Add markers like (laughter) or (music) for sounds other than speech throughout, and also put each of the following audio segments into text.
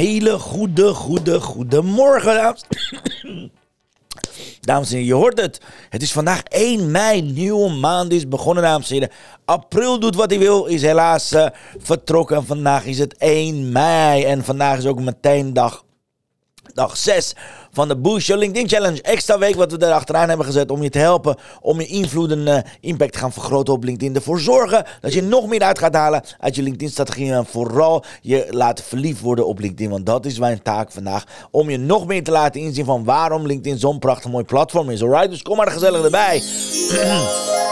Hele goede, goede, goede morgen, dames. (coughs) Dames en heren, je hoort het. Het is vandaag 1 mei, nieuwe maand is begonnen, dames en heren. April doet wat hij wil, is helaas uh, vertrokken. Vandaag is het 1 mei en vandaag is ook meteen dag, dag 6 van de Boost Your LinkedIn Challenge. Extra week wat we erachteraan hebben gezet om je te helpen om je invloed en uh, impact te gaan vergroten op LinkedIn. Ervoor zorgen dat je nog meer uit gaat halen uit je LinkedIn-strategie. En vooral je laten verliefd worden op LinkedIn. Want dat is mijn taak vandaag. Om je nog meer te laten inzien van waarom LinkedIn zo'n prachtig mooi platform is. Alright, dus kom maar gezellig erbij. (clears throat)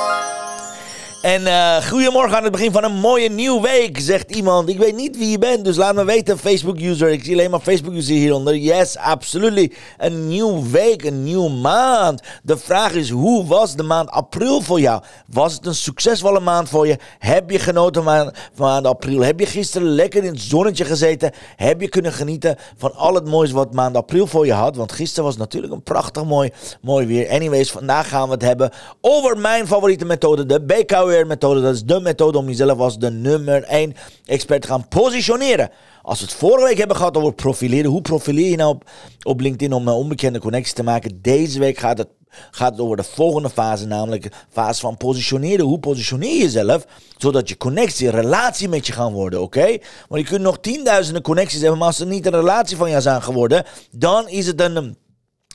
En uh, goedemorgen aan het begin van een mooie nieuwe week, zegt iemand. Ik weet niet wie je bent, dus laat me weten, Facebook-user. Ik zie alleen maar Facebook-user hieronder. Yes, absoluut. Een nieuwe week, een nieuwe maand. De vraag is, hoe was de maand april voor jou? Was het een succesvolle maand voor je? Heb je genoten van maand april? Heb je gisteren lekker in het zonnetje gezeten? Heb je kunnen genieten van al het moois wat maand april voor je had? Want gisteren was natuurlijk een prachtig mooi, mooi weer. Anyways, vandaag gaan we het hebben over mijn favoriete methode, de BKW methode. Dat is de methode om jezelf als de nummer 1 expert te gaan positioneren. Als we het vorige week hebben gehad over profileren. Hoe profileer je nou op, op LinkedIn om een onbekende connectie te maken? Deze week gaat het, gaat het over de volgende fase, namelijk de fase van positioneren. Hoe positioneer je jezelf, zodat je connectie, relatie met je gaan worden, oké? Want je kunt nog tienduizenden connecties hebben, maar als er niet een relatie van jou zijn geworden, dan is het een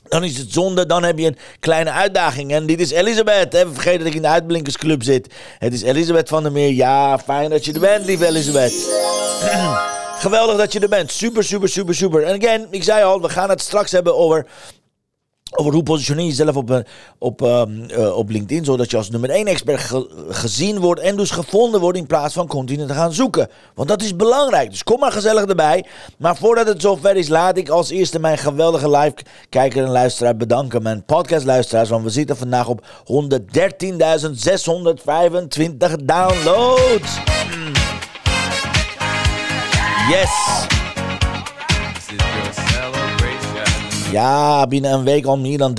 dan is het zonde, dan heb je een kleine uitdaging. En dit is Elisabeth. Even vergeten dat ik in de Uitblinkersclub zit. Het is Elisabeth van der Meer. Ja, fijn dat je er bent, lieve Elisabeth. (clears throat) Geweldig dat je er bent. Super, super, super, super. En again, ik zei al, we gaan het straks hebben over over hoe positioneer je jezelf op, op, uh, op LinkedIn, zodat je als nummer 1 expert ge gezien wordt en dus gevonden wordt in plaats van continu te gaan zoeken. Want dat is belangrijk, dus kom maar gezellig erbij. Maar voordat het zover is, laat ik als eerste mijn geweldige live-kijker en luisteraar bedanken. Mijn podcast-luisteraars, want we zitten vandaag op 113.625 downloads. Yes! Ja, binnen een week al meer dan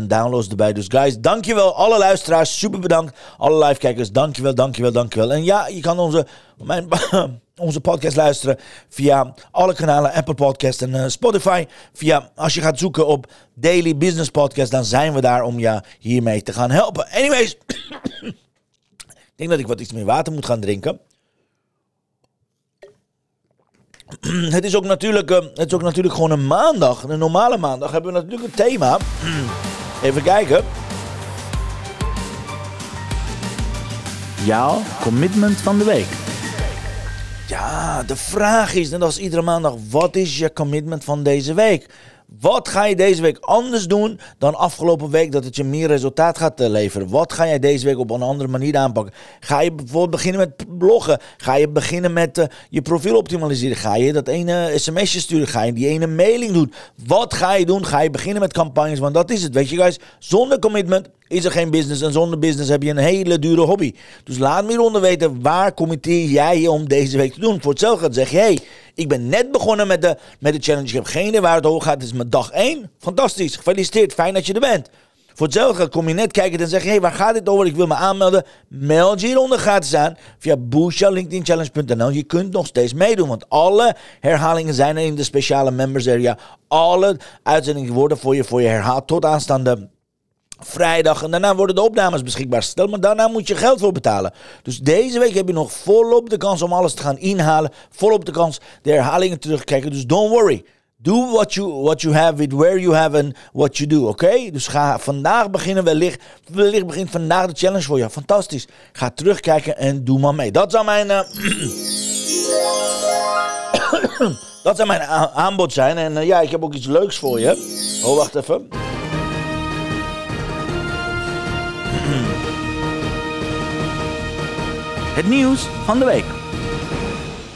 3.500 downloads erbij. Dus guys, dankjewel. Alle luisteraars, super bedankt. Alle live-kijkers, dankjewel, dankjewel, dankjewel. En ja, je kan onze, (laughs) onze podcast luisteren via alle kanalen. Apple Podcast en uh, Spotify. Via, als je gaat zoeken op Daily Business Podcast, dan zijn we daar om je hiermee te gaan helpen. Anyways, (coughs) ik denk dat ik wat iets meer water moet gaan drinken. (clears throat) het is, ook natuurlijk, uh, het is ook natuurlijk gewoon een maandag. Een normale maandag hebben we natuurlijk een thema. (clears throat) Even kijken. Jouw commitment van de week. Ja, de vraag is, net als iedere maandag, wat is je commitment van deze week? Wat ga je deze week anders doen dan afgelopen week dat het je meer resultaat gaat eh, leveren? Wat ga jij deze week op een andere manier aanpakken? Ga je bijvoorbeeld beginnen met bloggen? Ga je beginnen met uh, je profiel optimaliseren? Ga je dat ene sms'je sturen? Ga je die ene mailing doen? Wat ga je doen? Ga je beginnen met campagnes? Want dat is het, weet je guys. Zonder commitment is er geen business. En zonder business heb je een hele dure hobby. Dus laat me hieronder weten, waar committeer jij je om deze week te doen? Voor hetzelfde zeg je, hey, ik ben net begonnen met de, met de challenge. Ik heb geen idee waar het over gaat. Het is mijn dag 1. Fantastisch. Gefeliciteerd. Fijn dat je er bent. Voor hetzelfde kom je net kijken en zeg je: hey, waar gaat dit over? Ik wil me aanmelden. Meld je hieronder gratis aan via boostjourlinkedinchallenge.nl. Je kunt nog steeds meedoen, want alle herhalingen zijn er in de speciale members area. Alle uitzendingen worden voor je, voor je herhaald tot aanstaande vrijdag. En daarna worden de opnames beschikbaar gesteld. Maar daarna moet je geld voor betalen. Dus deze week heb je nog volop de kans om alles te gaan inhalen. Volop de kans de herhalingen terug te kijken. Dus don't worry. Do what you, what you have with where you have and what you do, oké? Dus ga vandaag beginnen, wellicht, wellicht begint vandaag de challenge voor je. Fantastisch. Ga terugkijken en doe maar mee. Dat zou mijn... Uh, (coughs) dat zou mijn aanbod zijn. En uh, ja, ik heb ook iets leuks voor je. Oh, wacht even. Het nieuws van de week.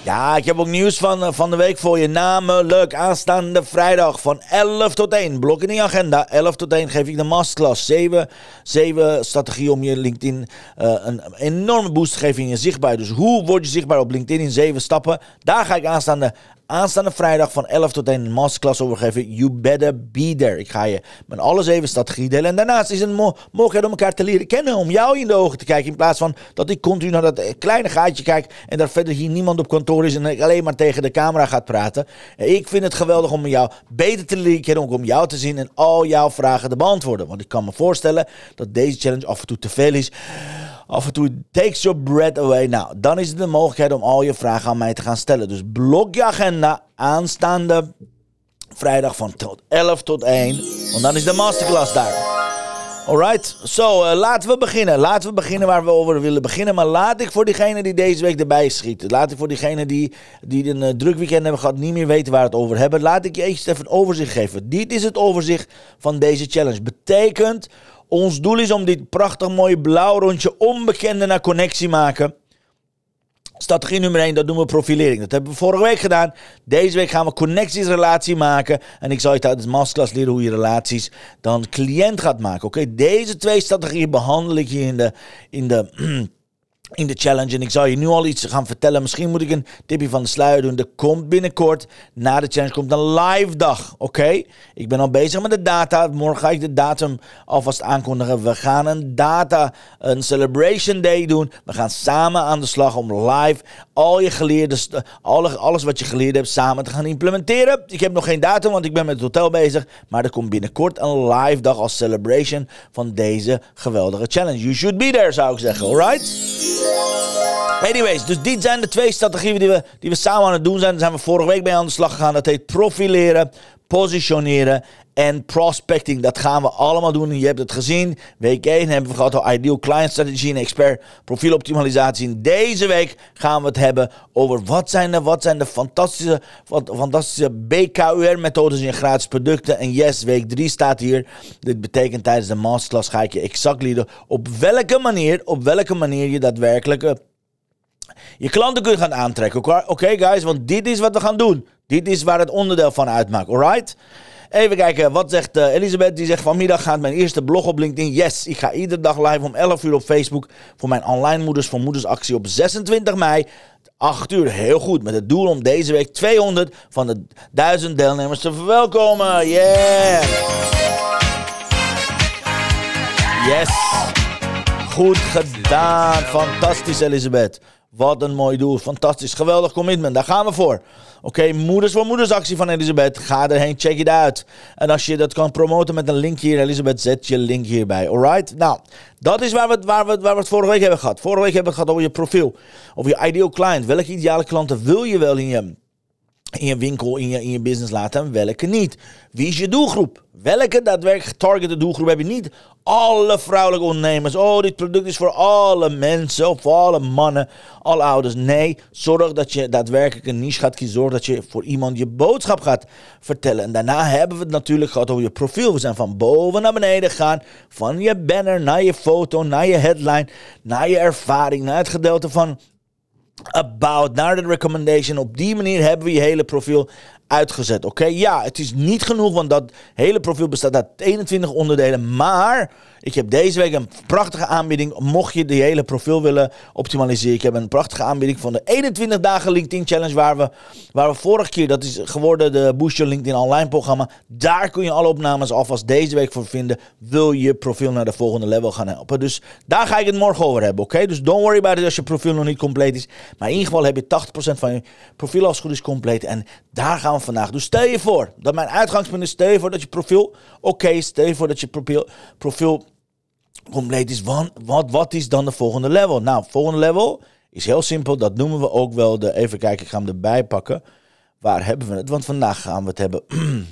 Ja, ik heb ook nieuws van, eh, van de week voor je. Namelijk aanstaande vrijdag van 11 tot 1. Blok in die agenda. 11 tot 1 geef ik de masterclass. 7, 7 strategie om je LinkedIn uh, een enorme boost te geven in je zichtbaar. Dus hoe word je zichtbaar op LinkedIn in 7 stappen? Daar ga ik aanstaande aanstaande vrijdag van 11 tot 1 een masterclass overgeven. You better be there. Ik ga je met alle zeven strategie delen. En daarnaast is een mo mogelijkheid om elkaar te leren kennen. Om jou in de ogen te kijken. In plaats van dat ik continu naar dat kleine gaatje kijk. En daar verder hier niemand op kantoor is. En ik alleen maar tegen de camera gaat praten. Ik vind het geweldig om jou beter te leren kennen. Om jou te zien en al jouw vragen te beantwoorden. Want ik kan me voorstellen dat deze challenge af en toe te veel is af en toe takes your breath away. Nou, dan is het de mogelijkheid om al je vragen aan mij te gaan stellen. Dus blok je agenda aanstaande vrijdag van 11 tot 1. Want dan is de masterclass daar. Alright, zo uh, laten we beginnen. Laten we beginnen waar we over willen beginnen. Maar laat ik voor diegene die deze week erbij schieten. Laat ik voor diegene die, die een uh, druk weekend hebben gehad, niet meer weten waar het over hebben. Laat ik je even een overzicht geven. Dit is het overzicht van deze challenge. Betekent ons doel is om dit prachtig mooie blauw rondje onbekende naar connectie maken. Strategie nummer 1, dat doen we profilering. Dat hebben we vorige week gedaan. Deze week gaan we connecties, relatie maken. En ik zal je tijdens masterclass leren hoe je relaties dan cliënt gaat maken. Oké, deze twee strategieën behandel ik hier in de, in de (clears throat) in de challenge. En ik zal je nu al iets gaan vertellen. Misschien moet ik een tipje van de sluier doen. Er komt binnenkort, na de challenge, komt een live dag. Oké? Ik ben al bezig met de data. Morgen ga ik de datum alvast aankondigen. We gaan een data, een celebration day doen. We gaan samen aan de slag om live al je geleerde, alles wat je geleerd hebt, samen te gaan implementeren. Ik heb nog geen datum, want ik ben met het hotel bezig. Maar er komt binnenkort een live dag als celebration van deze geweldige challenge. You should be there, zou ik zeggen. Alright? Anyways, dus dit zijn de twee strategieën die we, die we samen aan het doen zijn. Daar zijn we vorige week mee aan de slag gegaan. Dat heet profileren, positioneren en prospecting. Dat gaan we allemaal doen. Je hebt het gezien. Week 1 hebben we gehad over Ideal Client Strategy en Expert Profieloptimalisatie. In deze week gaan we het hebben over wat zijn de, wat zijn de fantastische, fantastische BKUR-methodes in gratis producten. En yes, week 3 staat hier. Dit betekent tijdens de masterclass ga ik je exact leren op welke manier, op welke manier je daadwerkelijk je klanten kunt gaan aantrekken. Oké, guys, want dit is wat we gaan doen. Dit is waar het onderdeel van uitmaakt, alright? Even kijken, wat zegt uh, Elisabeth? Die zegt vanmiddag gaat mijn eerste blog op LinkedIn. Yes, ik ga iedere dag live om 11 uur op Facebook voor mijn online moeders voor moeders actie op 26 mei. 8 uur, heel goed. Met het doel om deze week 200 van de 1000 deelnemers te verwelkomen. Yeah! Yes! Goed gedaan. Fantastisch, Elisabeth. Wat een mooi doel. Fantastisch. Geweldig commitment. Daar gaan we voor. Oké, Moeders voor Moeders actie van Elisabeth. Ga erheen, check it out. En als je dat kan promoten met een link hier, Elisabeth, zet je link hierbij. Alright? Nou, dat is waar we, waar, we, waar we het vorige week hebben gehad. Vorige week hebben we het gehad over je profiel. Over je ideal client. Welke ideale klanten wil je wel in je in je winkel, in je, in je business laten en welke niet. Wie is je doelgroep? Welke daadwerkelijk getargete doelgroep heb je niet? Alle vrouwelijke ondernemers. Oh, dit product is voor alle mensen, of voor alle mannen, alle ouders. Nee, zorg dat je daadwerkelijk een niche gaat kiezen. Zorg dat je voor iemand je boodschap gaat vertellen. En daarna hebben we het natuurlijk gehad over je profiel. We zijn van boven naar beneden gegaan. Van je banner naar je foto, naar je headline, naar je ervaring, naar het gedeelte van about, naar de recommendation. Op die manier hebben we je hele profiel uitgezet. Oké, ja, het is niet genoeg, want dat hele profiel bestaat uit 21 onderdelen. Maar ik heb deze week een prachtige aanbieding. Mocht je die hele profiel willen optimaliseren. Ik heb een prachtige aanbieding van de 21 dagen LinkedIn Challenge. Waar we, waar we vorige keer, dat is geworden de Boost Your LinkedIn online programma. Daar kun je alle opnames alvast deze week voor vinden. Wil je profiel naar de volgende level gaan helpen. Dus daar ga ik het morgen over hebben. Oké, dus don't worry about it als je profiel nog niet compleet is. Maar in ieder geval heb je 80% van je profiel als het goed is compleet. En daar gaan we vandaag. Dus stel je voor dat mijn uitgangspunt is. Stel je voor dat je profiel oké is. Stel je voor dat je profiel, profiel compleet is. Want, wat, wat is dan de volgende level? Nou, volgende level is heel simpel. Dat noemen we ook wel de. Even kijken, ik ga hem erbij pakken. Waar hebben we het? Want vandaag gaan we het hebben (clears throat)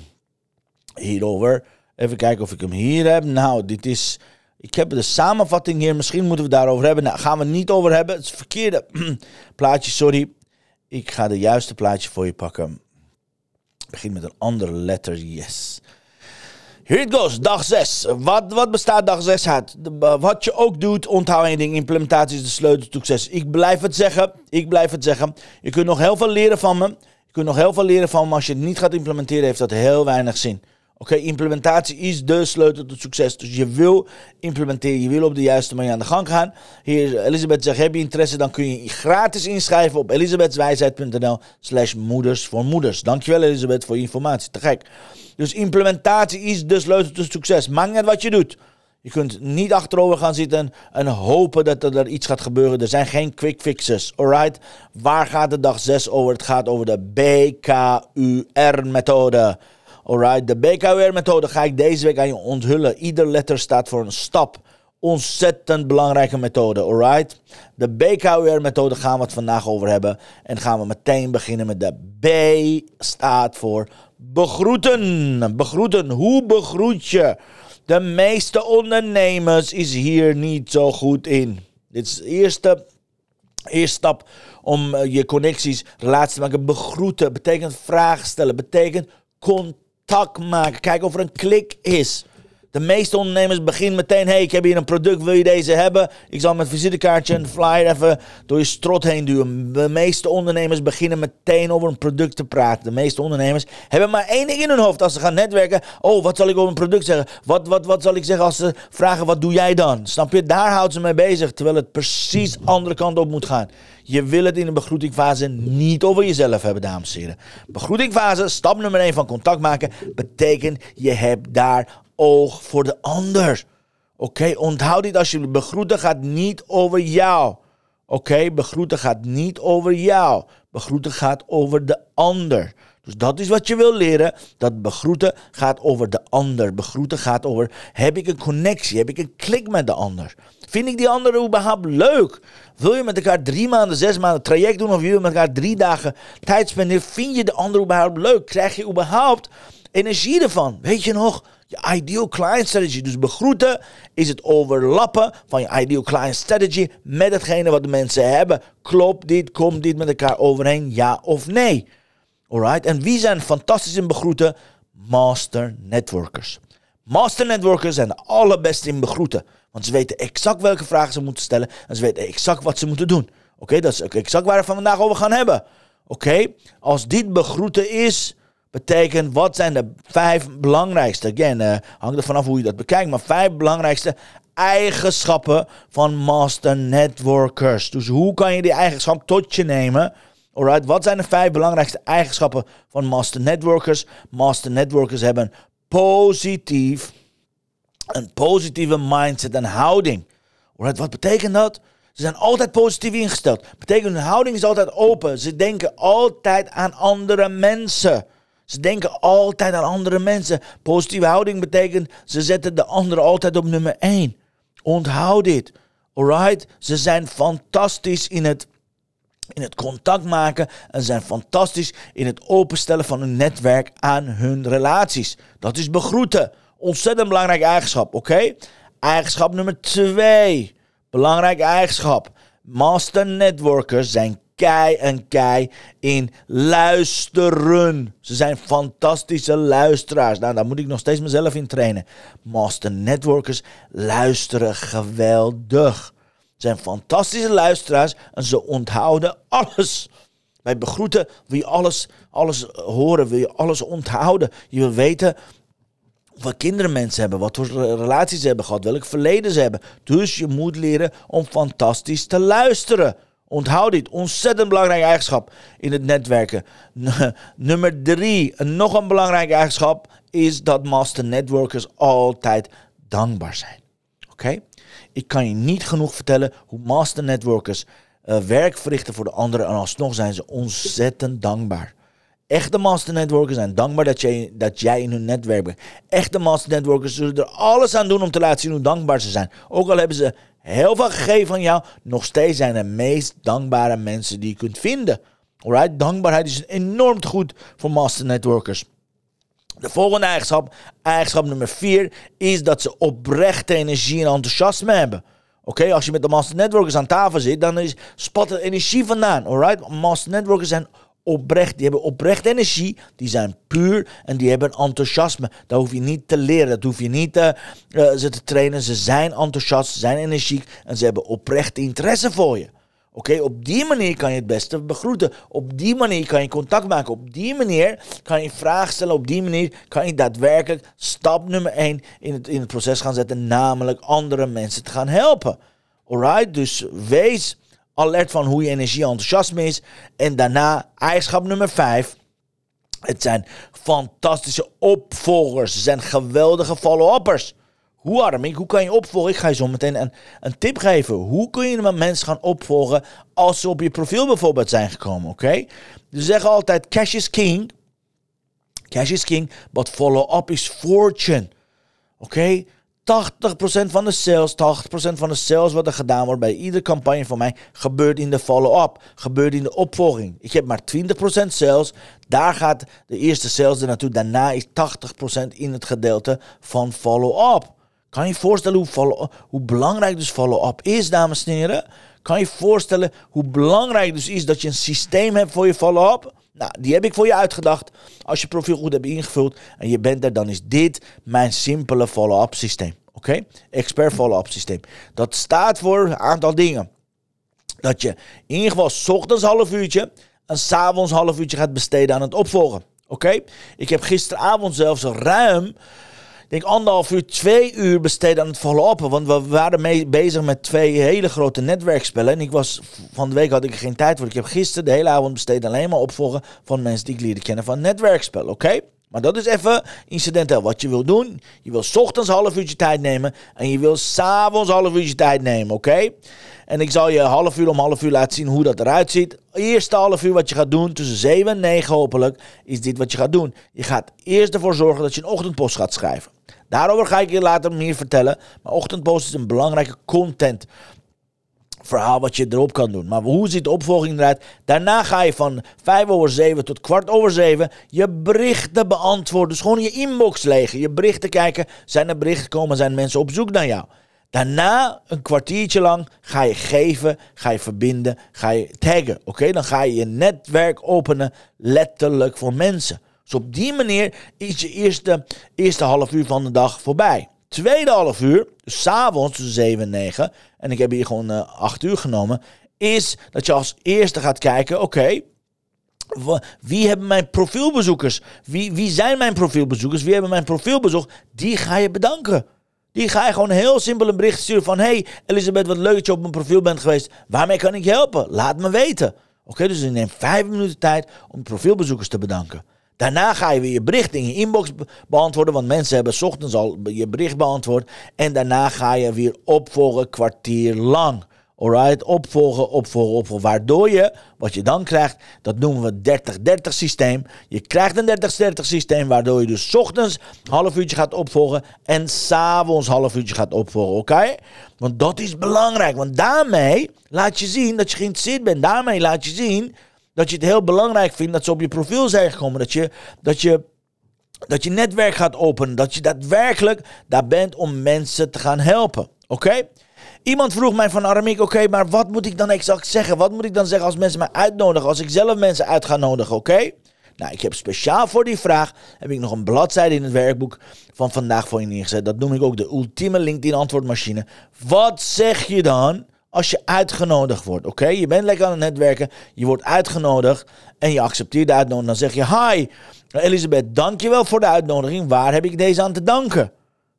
hierover. Even kijken of ik hem hier heb. Nou, dit is. Ik heb de samenvatting hier. Misschien moeten we daarover hebben. Nou, gaan we het niet over hebben. Het is verkeerde (clears throat) plaatje, sorry. Ik ga de juiste plaatje voor je pakken. Begin met een andere letter. Yes. Here it goes, dag 6. Wat, wat bestaat dag 6 uit? Wat je ook doet, onthoud één ding. Implementatie is de sleutel tot succes. Ik blijf het zeggen, ik blijf het zeggen. Je kunt nog heel veel leren van me. Je kunt nog heel veel leren van me. Als je het niet gaat implementeren, heeft dat heel weinig zin. Oké, implementatie is de sleutel tot succes. Dus je wil implementeren, je wil op de juiste manier aan de gang gaan. Hier, Elisabeth zegt, heb je interesse, dan kun je gratis inschrijven op elisabethswijsheid.nl slash moeders voor moeders. Dankjewel Elisabeth voor je informatie, te gek. Dus implementatie is de sleutel tot succes. Maakt net wat je doet. Je kunt niet achterover gaan zitten en hopen dat er iets gaat gebeuren. Er zijn geen quick fixes, alright? Waar gaat de dag 6 over? Het gaat over de BKUR-methode. Alright, de BKUR-methode ga ik deze week aan je onthullen. Ieder letter staat voor een stap. Ontzettend belangrijke methode, alright? De BKUR-methode gaan we het vandaag over hebben. En gaan we meteen beginnen met de B staat voor begroeten. Begroeten, hoe begroet je? De meeste ondernemers is hier niet zo goed in. Dit is de eerste, eerste stap om eh, je connecties, relaties te maken. Begroeten betekent vragen stellen, betekent contact contact maken. Kijken of er een klik is. De meeste ondernemers beginnen meteen: hey, ik heb hier een product, wil je deze hebben? Ik zal met visitekaartje en flyer even door je strot heen duwen. De meeste ondernemers beginnen meteen over een product te praten. De meeste ondernemers hebben maar één ding in hun hoofd als ze gaan netwerken. Oh, wat zal ik over een product zeggen? Wat, wat, wat zal ik zeggen als ze vragen: wat doe jij dan? Snap je? Daar houdt ze mee bezig, terwijl het precies andere kant op moet gaan. Je wil het in de begroetingfase niet over jezelf hebben, dames en heren. Begroetingfase, stap nummer 1 van contact maken, betekent je hebt daar oog voor de ander. Oké, onthoud dit alsjeblieft. Begroeten gaat niet over jou. Oké, begroeten gaat niet over jou. Begroeten gaat over de ander. Dus dat is wat je wil leren. Dat begroeten gaat over de ander. Begroeten gaat over, heb ik een connectie? Heb ik een klik met de ander? Vind ik die andere überhaupt leuk? Wil je met elkaar drie maanden, zes maanden traject doen of je wil met elkaar drie dagen tijd spenderen? Vind je de ander überhaupt leuk? Krijg je überhaupt energie ervan? Weet je nog? Je ideal client strategy. Dus begroeten is het overlappen van je ideal client strategy met hetgene wat de mensen hebben. Klopt dit? Komt dit met elkaar overeen? Ja of nee? Alright? En wie zijn fantastisch in begroeten? Master networkers. Master networkers zijn de allerbeste in begroeten. Want ze weten exact welke vragen ze moeten stellen. En ze weten exact wat ze moeten doen. Oké, dat is exact waar we vandaag over gaan hebben. Oké, als dit begroeten is, betekent wat zijn de vijf belangrijkste. Again, uh, hangt er vanaf hoe je dat bekijkt. Maar vijf belangrijkste eigenschappen van master networkers. Dus hoe kan je die eigenschap tot je nemen? Alright, wat zijn de vijf belangrijkste eigenschappen van master networkers? Master networkers hebben positief, een positieve mindset en houding. Alright, wat betekent dat? Ze zijn altijd positief ingesteld. Betekent hun houding is altijd open. Ze denken altijd aan andere mensen. Ze denken altijd aan andere mensen. Positieve houding betekent ze zetten de anderen altijd op nummer 1. Onthoud dit. Alright? Ze zijn fantastisch in het, in het contact maken en zijn fantastisch in het openstellen van hun netwerk aan hun relaties. Dat is begroeten. Ontzettend belangrijke eigenschap, oké? Eigenschap nummer 2. Belangrijke eigenschap. Master networkers zijn kei en kei in luisteren. Ze zijn fantastische luisteraars. Nou, daar moet ik nog steeds mezelf in trainen. Master networkers luisteren geweldig. Ze zijn fantastische luisteraars en ze onthouden alles. Bij begroeten wil je alles, alles horen, wil je alles onthouden. Je wil weten wat kinderen mensen hebben, wat voor relaties ze hebben gehad, welk verleden ze hebben. Dus je moet leren om fantastisch te luisteren. Onthoud dit, ontzettend belangrijke eigenschap in het netwerken. (laughs) Nummer drie, nog een belangrijke eigenschap is dat master networkers altijd dankbaar zijn. Oké? Ik kan je niet genoeg vertellen hoe master networkers uh, werk verrichten voor de anderen en alsnog zijn ze ontzettend dankbaar. Echte master networkers zijn dankbaar dat jij, dat jij in hun netwerk bent. Echte master networkers zullen er alles aan doen om te laten zien hoe dankbaar ze zijn. Ook al hebben ze heel veel gegeven van jou, nog steeds zijn de meest dankbare mensen die je kunt vinden. Alright, dankbaarheid is enorm goed voor master networkers. De volgende eigenschap, eigenschap nummer 4, is dat ze oprechte energie en enthousiasme hebben. Oké, als je met de master networkers aan tafel zit, dan is, spat er energie vandaan. Alright, master networkers zijn oprecht, die hebben oprecht energie, die zijn puur en die hebben enthousiasme. Dat hoef je niet te leren, dat hoef je niet uh, ze te trainen. Ze zijn enthousiast, ze zijn energiek en ze hebben oprecht interesse voor je. Oké, op die manier kan je het beste begroeten. Op die manier kan je contact maken. Op die manier kan je vragen stellen. Op die manier kan je daadwerkelijk stap nummer 1 in het, in het proces gaan zetten. Namelijk andere mensen te gaan helpen. Alright, dus wees alert van hoe je energie en enthousiasme is. En daarna eigenschap nummer 5. Het zijn fantastische opvolgers. Ze zijn geweldige follow-uppers. Hoe Arming, hoe kan je opvolgen? Ik ga je zo meteen een, een tip geven. Hoe kun je mensen gaan opvolgen als ze op je profiel bijvoorbeeld zijn gekomen, oké? Ze zeggen altijd, cash is king. Cash is king, but follow-up is fortune. Oké? 80% van de sales, 80% van de sales wat er gedaan wordt bij iedere campagne van mij, gebeurt in de follow-up, gebeurt in de opvolging. Ik heb maar 20% sales, daar gaat de eerste sales er naartoe. Daarna is 80% in het gedeelte van follow-up. Kan je je voorstellen hoe, hoe belangrijk dus follow-up is, dames en heren? Kan je je voorstellen hoe belangrijk dus is dat je een systeem hebt voor je follow-up? Nou, die heb ik voor je uitgedacht. Als je profiel goed hebt ingevuld en je bent er, dan is dit mijn simpele follow-up systeem. Oké? Expert follow-up systeem. Dat staat voor een aantal dingen. Dat je in ieder geval s ochtends half uurtje en s'avonds half uurtje gaat besteden aan het opvolgen. Oké? Ik heb gisteravond zelfs ruim denk anderhalf uur, twee uur besteden aan het follow-up. Want we waren mee bezig met twee hele grote netwerkspellen. En ik was, van de week had ik er geen tijd voor. Ik heb gisteren de hele avond besteed alleen maar opvolgen van mensen die ik leerde kennen van netwerkspel. Oké? Maar dat is even incidenteel. Wat je wil doen, je wil ochtends half uurtje tijd nemen en je wil s'avonds een half uurtje tijd nemen, oké? En ik zal je half uur om half uur laten zien hoe dat eruit ziet. Eerste half uur wat je gaat doen, tussen 7 en 9 hopelijk, is dit wat je gaat doen. Je gaat eerst ervoor zorgen dat je een ochtendpost gaat schrijven. Daarover ga ik je later meer vertellen. Maar ochtendpost is een belangrijke content verhaal wat je erop kan doen. Maar hoe ziet de opvolging eruit? Daarna ga je van 5 over 7 tot kwart over 7 je berichten beantwoorden. Dus gewoon je inbox legen. Je berichten kijken. Zijn er berichten gekomen? Zijn mensen op zoek naar jou? Daarna, een kwartiertje lang, ga je geven, ga je verbinden, ga je taggen. Oké, dan ga je je netwerk openen, letterlijk voor mensen. Dus op die manier is je eerste, eerste half uur van de dag voorbij. Tweede half uur, dus s'avonds tussen 7 en 9, en ik heb hier gewoon uh, eh, 8 uur genomen, is dat je als eerste gaat kijken, oké, wie hebben mijn profielbezoekers? Wie, wie zijn mijn profielbezoekers? Wie hebben mijn profiel bezocht? Die ga je bedanken. Die ga je gewoon heel simpel een bericht sturen van... Hey Elisabeth, wat leuk dat je op mijn profiel bent geweest. Waarmee kan ik je helpen? Laat me weten. Oké, dus je neemt vijf minuten tijd om profielbezoekers te bedanken. Daarna ga je weer je bericht in je inbox beantwoorden. Want mensen hebben ochtends al je bericht beantwoord. En daarna ga je weer opvolgen kwartier lang. Alright, opvolgen, opvolgen, opvolgen. Waardoor je, wat je dan krijgt, dat noemen we 30-30 systeem. Je krijgt een 30-30 systeem, waardoor je dus ochtends half uurtje gaat opvolgen en s'avonds half uurtje gaat opvolgen, oké? Want dat is belangrijk, want daarmee laat je zien dat je geïnteresseerd bent. Daarmee laat je zien dat je het heel belangrijk vindt dat ze op je profiel zijn gekomen. Dat je, dat je, dat je netwerk gaat openen. Dat je daadwerkelijk daar bent om mensen te gaan helpen. Oké? Iemand vroeg mij van Aramik, oké, maar wat moet ik dan exact zeggen? Wat moet ik dan zeggen als mensen mij uitnodigen? Als ik zelf mensen uit ga nodigen, oké? Nou, ik heb speciaal voor die vraag heb ik nog een bladzijde in het werkboek van vandaag voor je neergezet. Dat noem ik ook de ultieme LinkedIn antwoordmachine. Wat zeg je dan als je uitgenodigd wordt. Oké, je bent lekker aan het netwerken, je wordt uitgenodigd en je accepteert de uitnodiging. Dan zeg je: Hi, Elisabeth, dankjewel voor de uitnodiging. Waar heb ik deze aan te danken?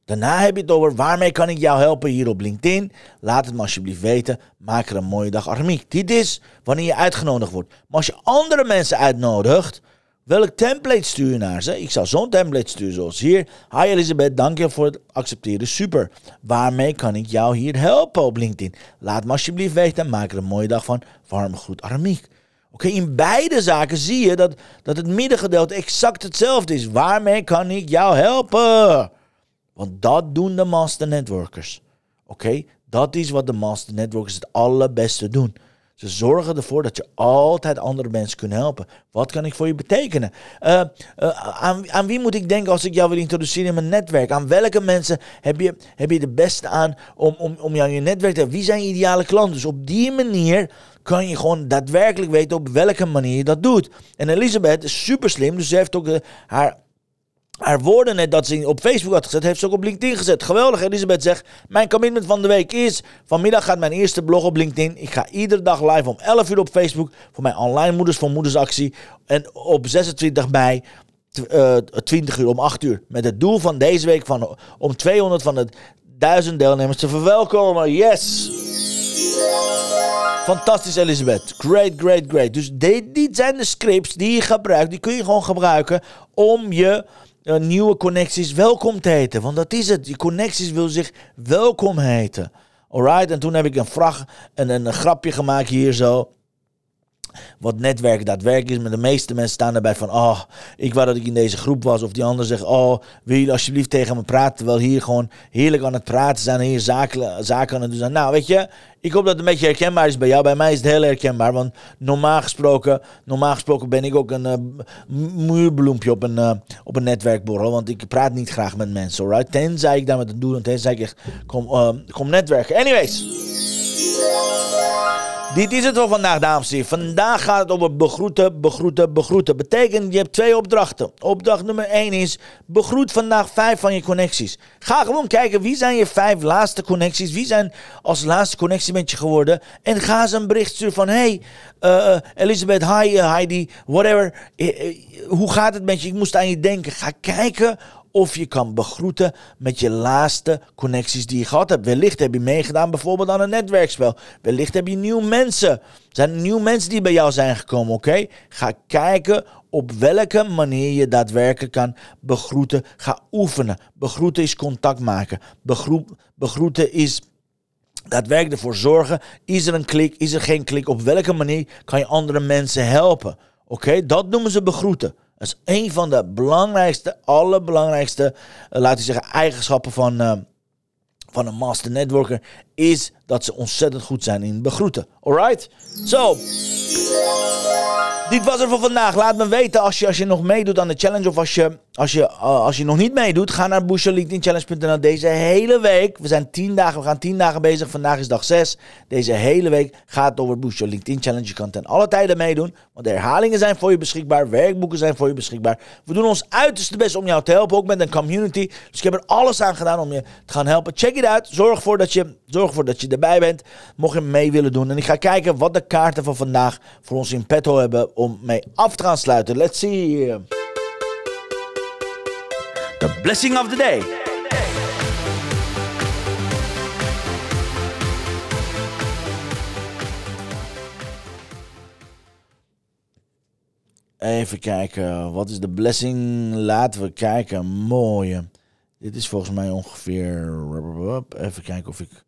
Daarna heb je het over waarmee kan ik jou helpen hier op LinkedIn. Laat het me alsjeblieft weten. Maak er een mooie dag armiek. Dit is wanneer je uitgenodigd wordt. Maar als je andere mensen uitnodigt, Welk template stuur je naar ze? Ik zou zo'n template sturen zoals hier. Hi Elisabeth, dank je voor het accepteren. Super. Waarmee kan ik jou hier helpen op LinkedIn? Laat me alsjeblieft weten. Maak er een mooie dag van. Warm groet Aramiek. Oké, in beide zaken zie je dat, dat het middengedeelte exact hetzelfde is. Waarmee kan ik jou helpen? Want dat doen de master networkers. Oké, dat is wat de master networkers het allerbeste doen. Ze zorgen ervoor dat je altijd andere mensen kunt helpen. Wat kan ik voor je betekenen? Uh, aan, aan, wie moet ik denken als ik jou wil introduceren in mijn netwerk? Aan welke mensen heb je, heb je de beste aan om, om, om jou in je netwerk te hebben? Wie zijn je ideale klanten? Dus op die manier kan je gewoon daadwerkelijk weten op welke manier je dat doet. En Elisabeth is super slim, dus ze heeft ook haar haar woorden net dat ze op Facebook had gezet, heeft ze ook op LinkedIn gezet. Geweldig, Elisabeth zegt, mijn commitment van de week is, vanmiddag gaat mijn eerste blog op LinkedIn. Ik ga iedere dag live om 11 uur op Facebook voor mijn online Moeders voor Moeders actie. En op 26 mei uh, eh, 20 uur om 8 uur. Met het doel van deze week van, om 200 van de 1000 deelnemers te verwelkomen. Yes! Fantastisch, Elisabeth. Great, great, great. Dus dit zijn de scripts die je gebruikt. Die kun je gewoon gebruiken om je nieuwe connecties welkom te heten. Want dat is het. Die connecties wil zich welkom heten. Alright, en toen heb ik een, vraag, een, een grapje gemaakt hier zo wat netwerk daadwerkelijk is. Maar de meeste mensen staan erbij van, oh, ik wou dat ik in deze groep was. Of die ander zegt, oh, wil je alsjeblieft tegen me praten? Terwijl hier gewoon heerlijk aan het praten zijn. Hier zaken, zaken aan het doen zijn. Nou, weet je, ik hoop dat het een beetje herkenbaar is bij jou. Bij mij is het heel herkenbaar. Want normaal gesproken, normaal gesproken ben ik ook een uh, muurbloempje op een, uh, op een netwerkborrel. Want ik praat niet graag met mensen, alright? Tenzij ik daar met een doel en tenzij ik echt kom, uh, kom netwerken. Anyways. Dit is het voor vandaag, dames en heren. Vandaag gaat het over begroeten, begroeten, begroeten. Betekent, je hebt twee opdrachten. Opdracht nummer 1 is, begroet vandaag vijf van je connecties. Ga gewoon kijken, wie zijn je vijf laatste connecties? Wie zijn als laatste connectie met je geworden? En ga ze een bericht sturen van, hey, uh, Elisabeth, hi, uh, Heidi, whatever. hoe gaat het met je? Ik moest aan je denken. Ga kijken of je kan begroeten met je laatste connecties die je gehad hebt. Wellicht heb je meegedaan bijvoorbeeld aan een netwerkspel. Wellicht heb je nieuwe mensen. Zijn nieuwe mensen die bij jou zijn gekomen, oké? Ga kijken op welke manier je daadwerkelijk kan begroeten. Ga oefenen. Begroeten is contact maken. begroeten is daadwerkelijk ervoor zorgen. Is er een klik? Is er geen klik? Op welke manier kan je andere mensen helpen? Oké, dat noemen ze begroeten. Een van de belangrijkste, allerbelangrijkste, uh, laten we zeggen, eigenschappen van, uh, van een master networker. Is dat ze ontzettend goed zijn in begroeten. Alright? Zo. Dit was er voor vandaag. Laat me weten als je, als je nog meedoet aan de challenge. Of als je, als je, uh, als je nog niet meedoet. Ga naar boosjelinkedinchallenge.nl deze hele week. We zijn 10 dagen. We gaan 10 dagen bezig. Vandaag is dag 6. Deze hele week gaat het over Boost LinkedIn Challenge. Je kan ten alle tijden meedoen. Want de herhalingen zijn voor je beschikbaar. Werkboeken zijn voor je beschikbaar. We doen ons uiterste best om jou te helpen. Ook met een community. Dus ik heb er alles aan gedaan om je te gaan helpen. Check it out. Zorg ervoor dat je, zorg ervoor dat je erbij bent. Mocht je mee willen doen. En ik ga kijken wat de kaarten van vandaag voor ons in petto hebben om mee af te gaan sluiten. Let's see. The blessing of the day. Even kijken, wat is de blessing? Laten we kijken. Mooie. Dit is volgens mij ongeveer. Even kijken of ik.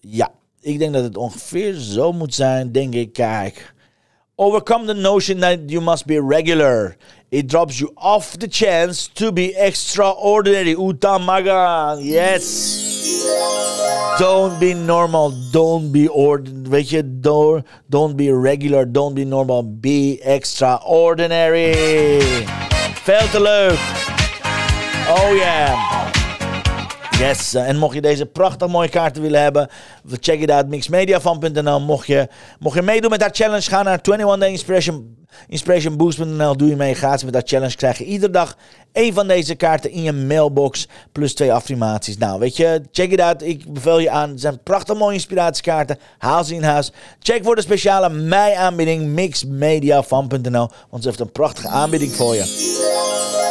Ja, ik denk dat het ongeveer zo moet zijn. Denk ik, kijk. Overcome the notion that you must be regular. It drops you off the chance to be extraordinary. Utamaga. Yes. Don't be normal. Don't be ordinary. Don't, don't be regular. Don't be normal. Be extraordinary. Veel te leuk. Oh yeah. Yes, eh, en mocht je deze prachtig mooie kaarten willen hebben, check it out, mixmediafan.nl. Mocht je, mocht je meedoen met dat challenge, ga naar 21 Day Inspiration. Doe je mee gratis met dat challenge. Krijg je iedere dag één van deze kaarten in je mailbox, plus twee affirmaties. Nou, weet je, check it out. Ik bevel je aan. Het zijn prachtig mooie inspiratiekaarten. Haal ze in huis. Check voor de speciale mei-aanbieding mixmediafan.nl, want ze heeft een prachtige aanbieding voor je.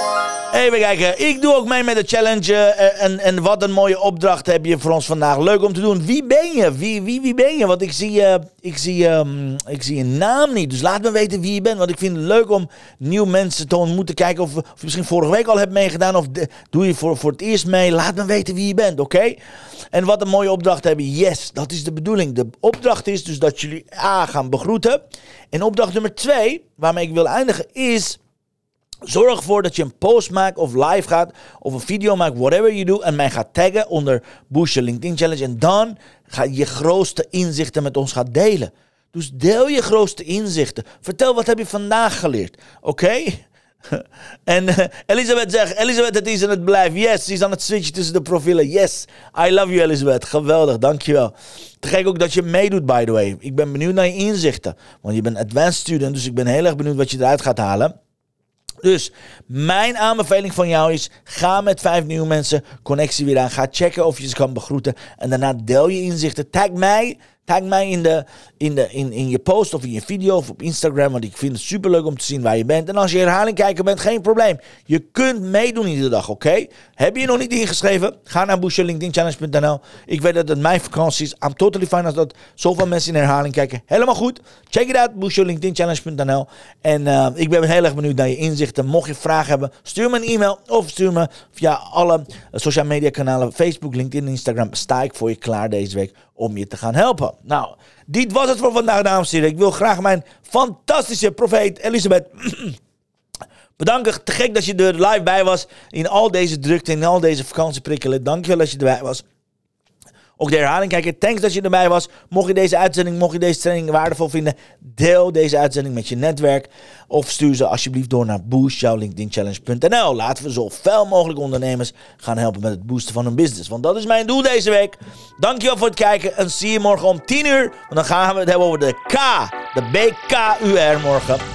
Even kijken. Ik doe ook mee met de challenge. Uh, en, en wat een mooie opdracht heb je voor ons vandaag. Leuk om te doen. Wie ben je? Wie, wie, wie ben je? Want ik zie, uh, ik, zie, um, ik zie een naam niet. Dus laat me weten wie je bent. Want ik vind het leuk om nieuwe mensen te ontmoeten. Kijken of, of je misschien vorige week al hebt meegedaan. Of doe je voor, voor het eerst mee. Laat me weten wie je bent, oké? En wat een mooie opdracht hebben. Yes, dat is de bedoeling. De opdracht is dus dat jullie A gaan begroeten. En opdracht nummer twee, waarmee ik wil eindigen, is Zorg ervoor dat je een post maakt of live gaat of een video maakt, whatever you do, en mij gaat taggen onder Your LinkedIn Challenge. En dan ga je je grootste inzichten met ons gaan delen. Dus deel je grootste inzichten. Vertel wat heb je vandaag geleerd. Oké? (laughs) En uh, Elisabeth zegt, Elisabeth het is aan het blijven. Yes, ze is aan het switchen tussen de profielen. Yes, I love you Elisabeth. Geweldig, dankjewel. Te gek ook dat je meedoet, by the way. Ik ben benieuwd naar je inzichten. Want je bent advanced student, dus ik ben heel erg benieuwd wat je eruit gaat halen. Dus mijn aanbeveling van jou is: ga met vijf nieuwe mensen connectie weer aan. Ga checken of je ze kan begroeten. En daarna deel je inzichten. Tag mij. Tag mij in, de, in, de, in, in je post of in je video of op Instagram. Want ik vind het super leuk om te zien waar je bent. En als je herhaling kijker bent, geen probleem. Je kunt meedoen iedere dag, oké? Heb je je nog niet ingeschreven? Ga naar boostyourlinkedinchallenge.nl. Ik weet dat het mijn vakantie is. I'm totally fine als dat zoveel mensen in herhaling kijken. Helemaal goed. Check it out, boostyourlinkedinchallenge.nl. En uh, ik ben heel erg benieuwd naar je inzichten. Mocht je vragen hebben, stuur me een e-mail of stuur me via alle social media kanalen. Facebook, LinkedIn, Instagram. Sta ik voor je klaar deze week om je te gaan helpen. Nou, dit was het voor vandaag, dames en heren. Ik wil graag mijn fantastische profeet Elisabeth (clears throat) bedanken. Te gek dat je er live bij was in al deze drukte, in al deze vakantieprikkelen. Dankjewel dat je erbij was. Ook de herhaling kijken. Thanks dat je erbij was. Mocht je deze uitzending, mocht je deze training waardevol vinden, deel deze uitzending met je netwerk. Of stuur ze alsjeblieft door naar boostjouwlinkedinchallenge.nl. Laten we zoveel mogelijk ondernemers gaan helpen met het boosten van hun business. Want dat is mijn doel deze week. Dankjewel voor het kijken en zie je morgen om 10 uur. Want dan gaan we het hebben over de K, de BKUR morgen.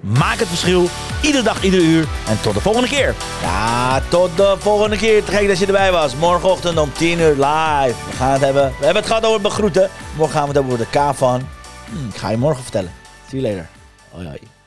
Maak het verschil, iedere dag, iedere uur. En tot de volgende keer. Ja, tot de volgende keer. Te gek dat je erbij was. Morgenochtend om 10 uur live. We gaan het hebben. We hebben het gehad over begroeten. Morgen gaan we het hebben over de K van. Hm, ik ga je morgen vertellen. See you later. Hoi hoi.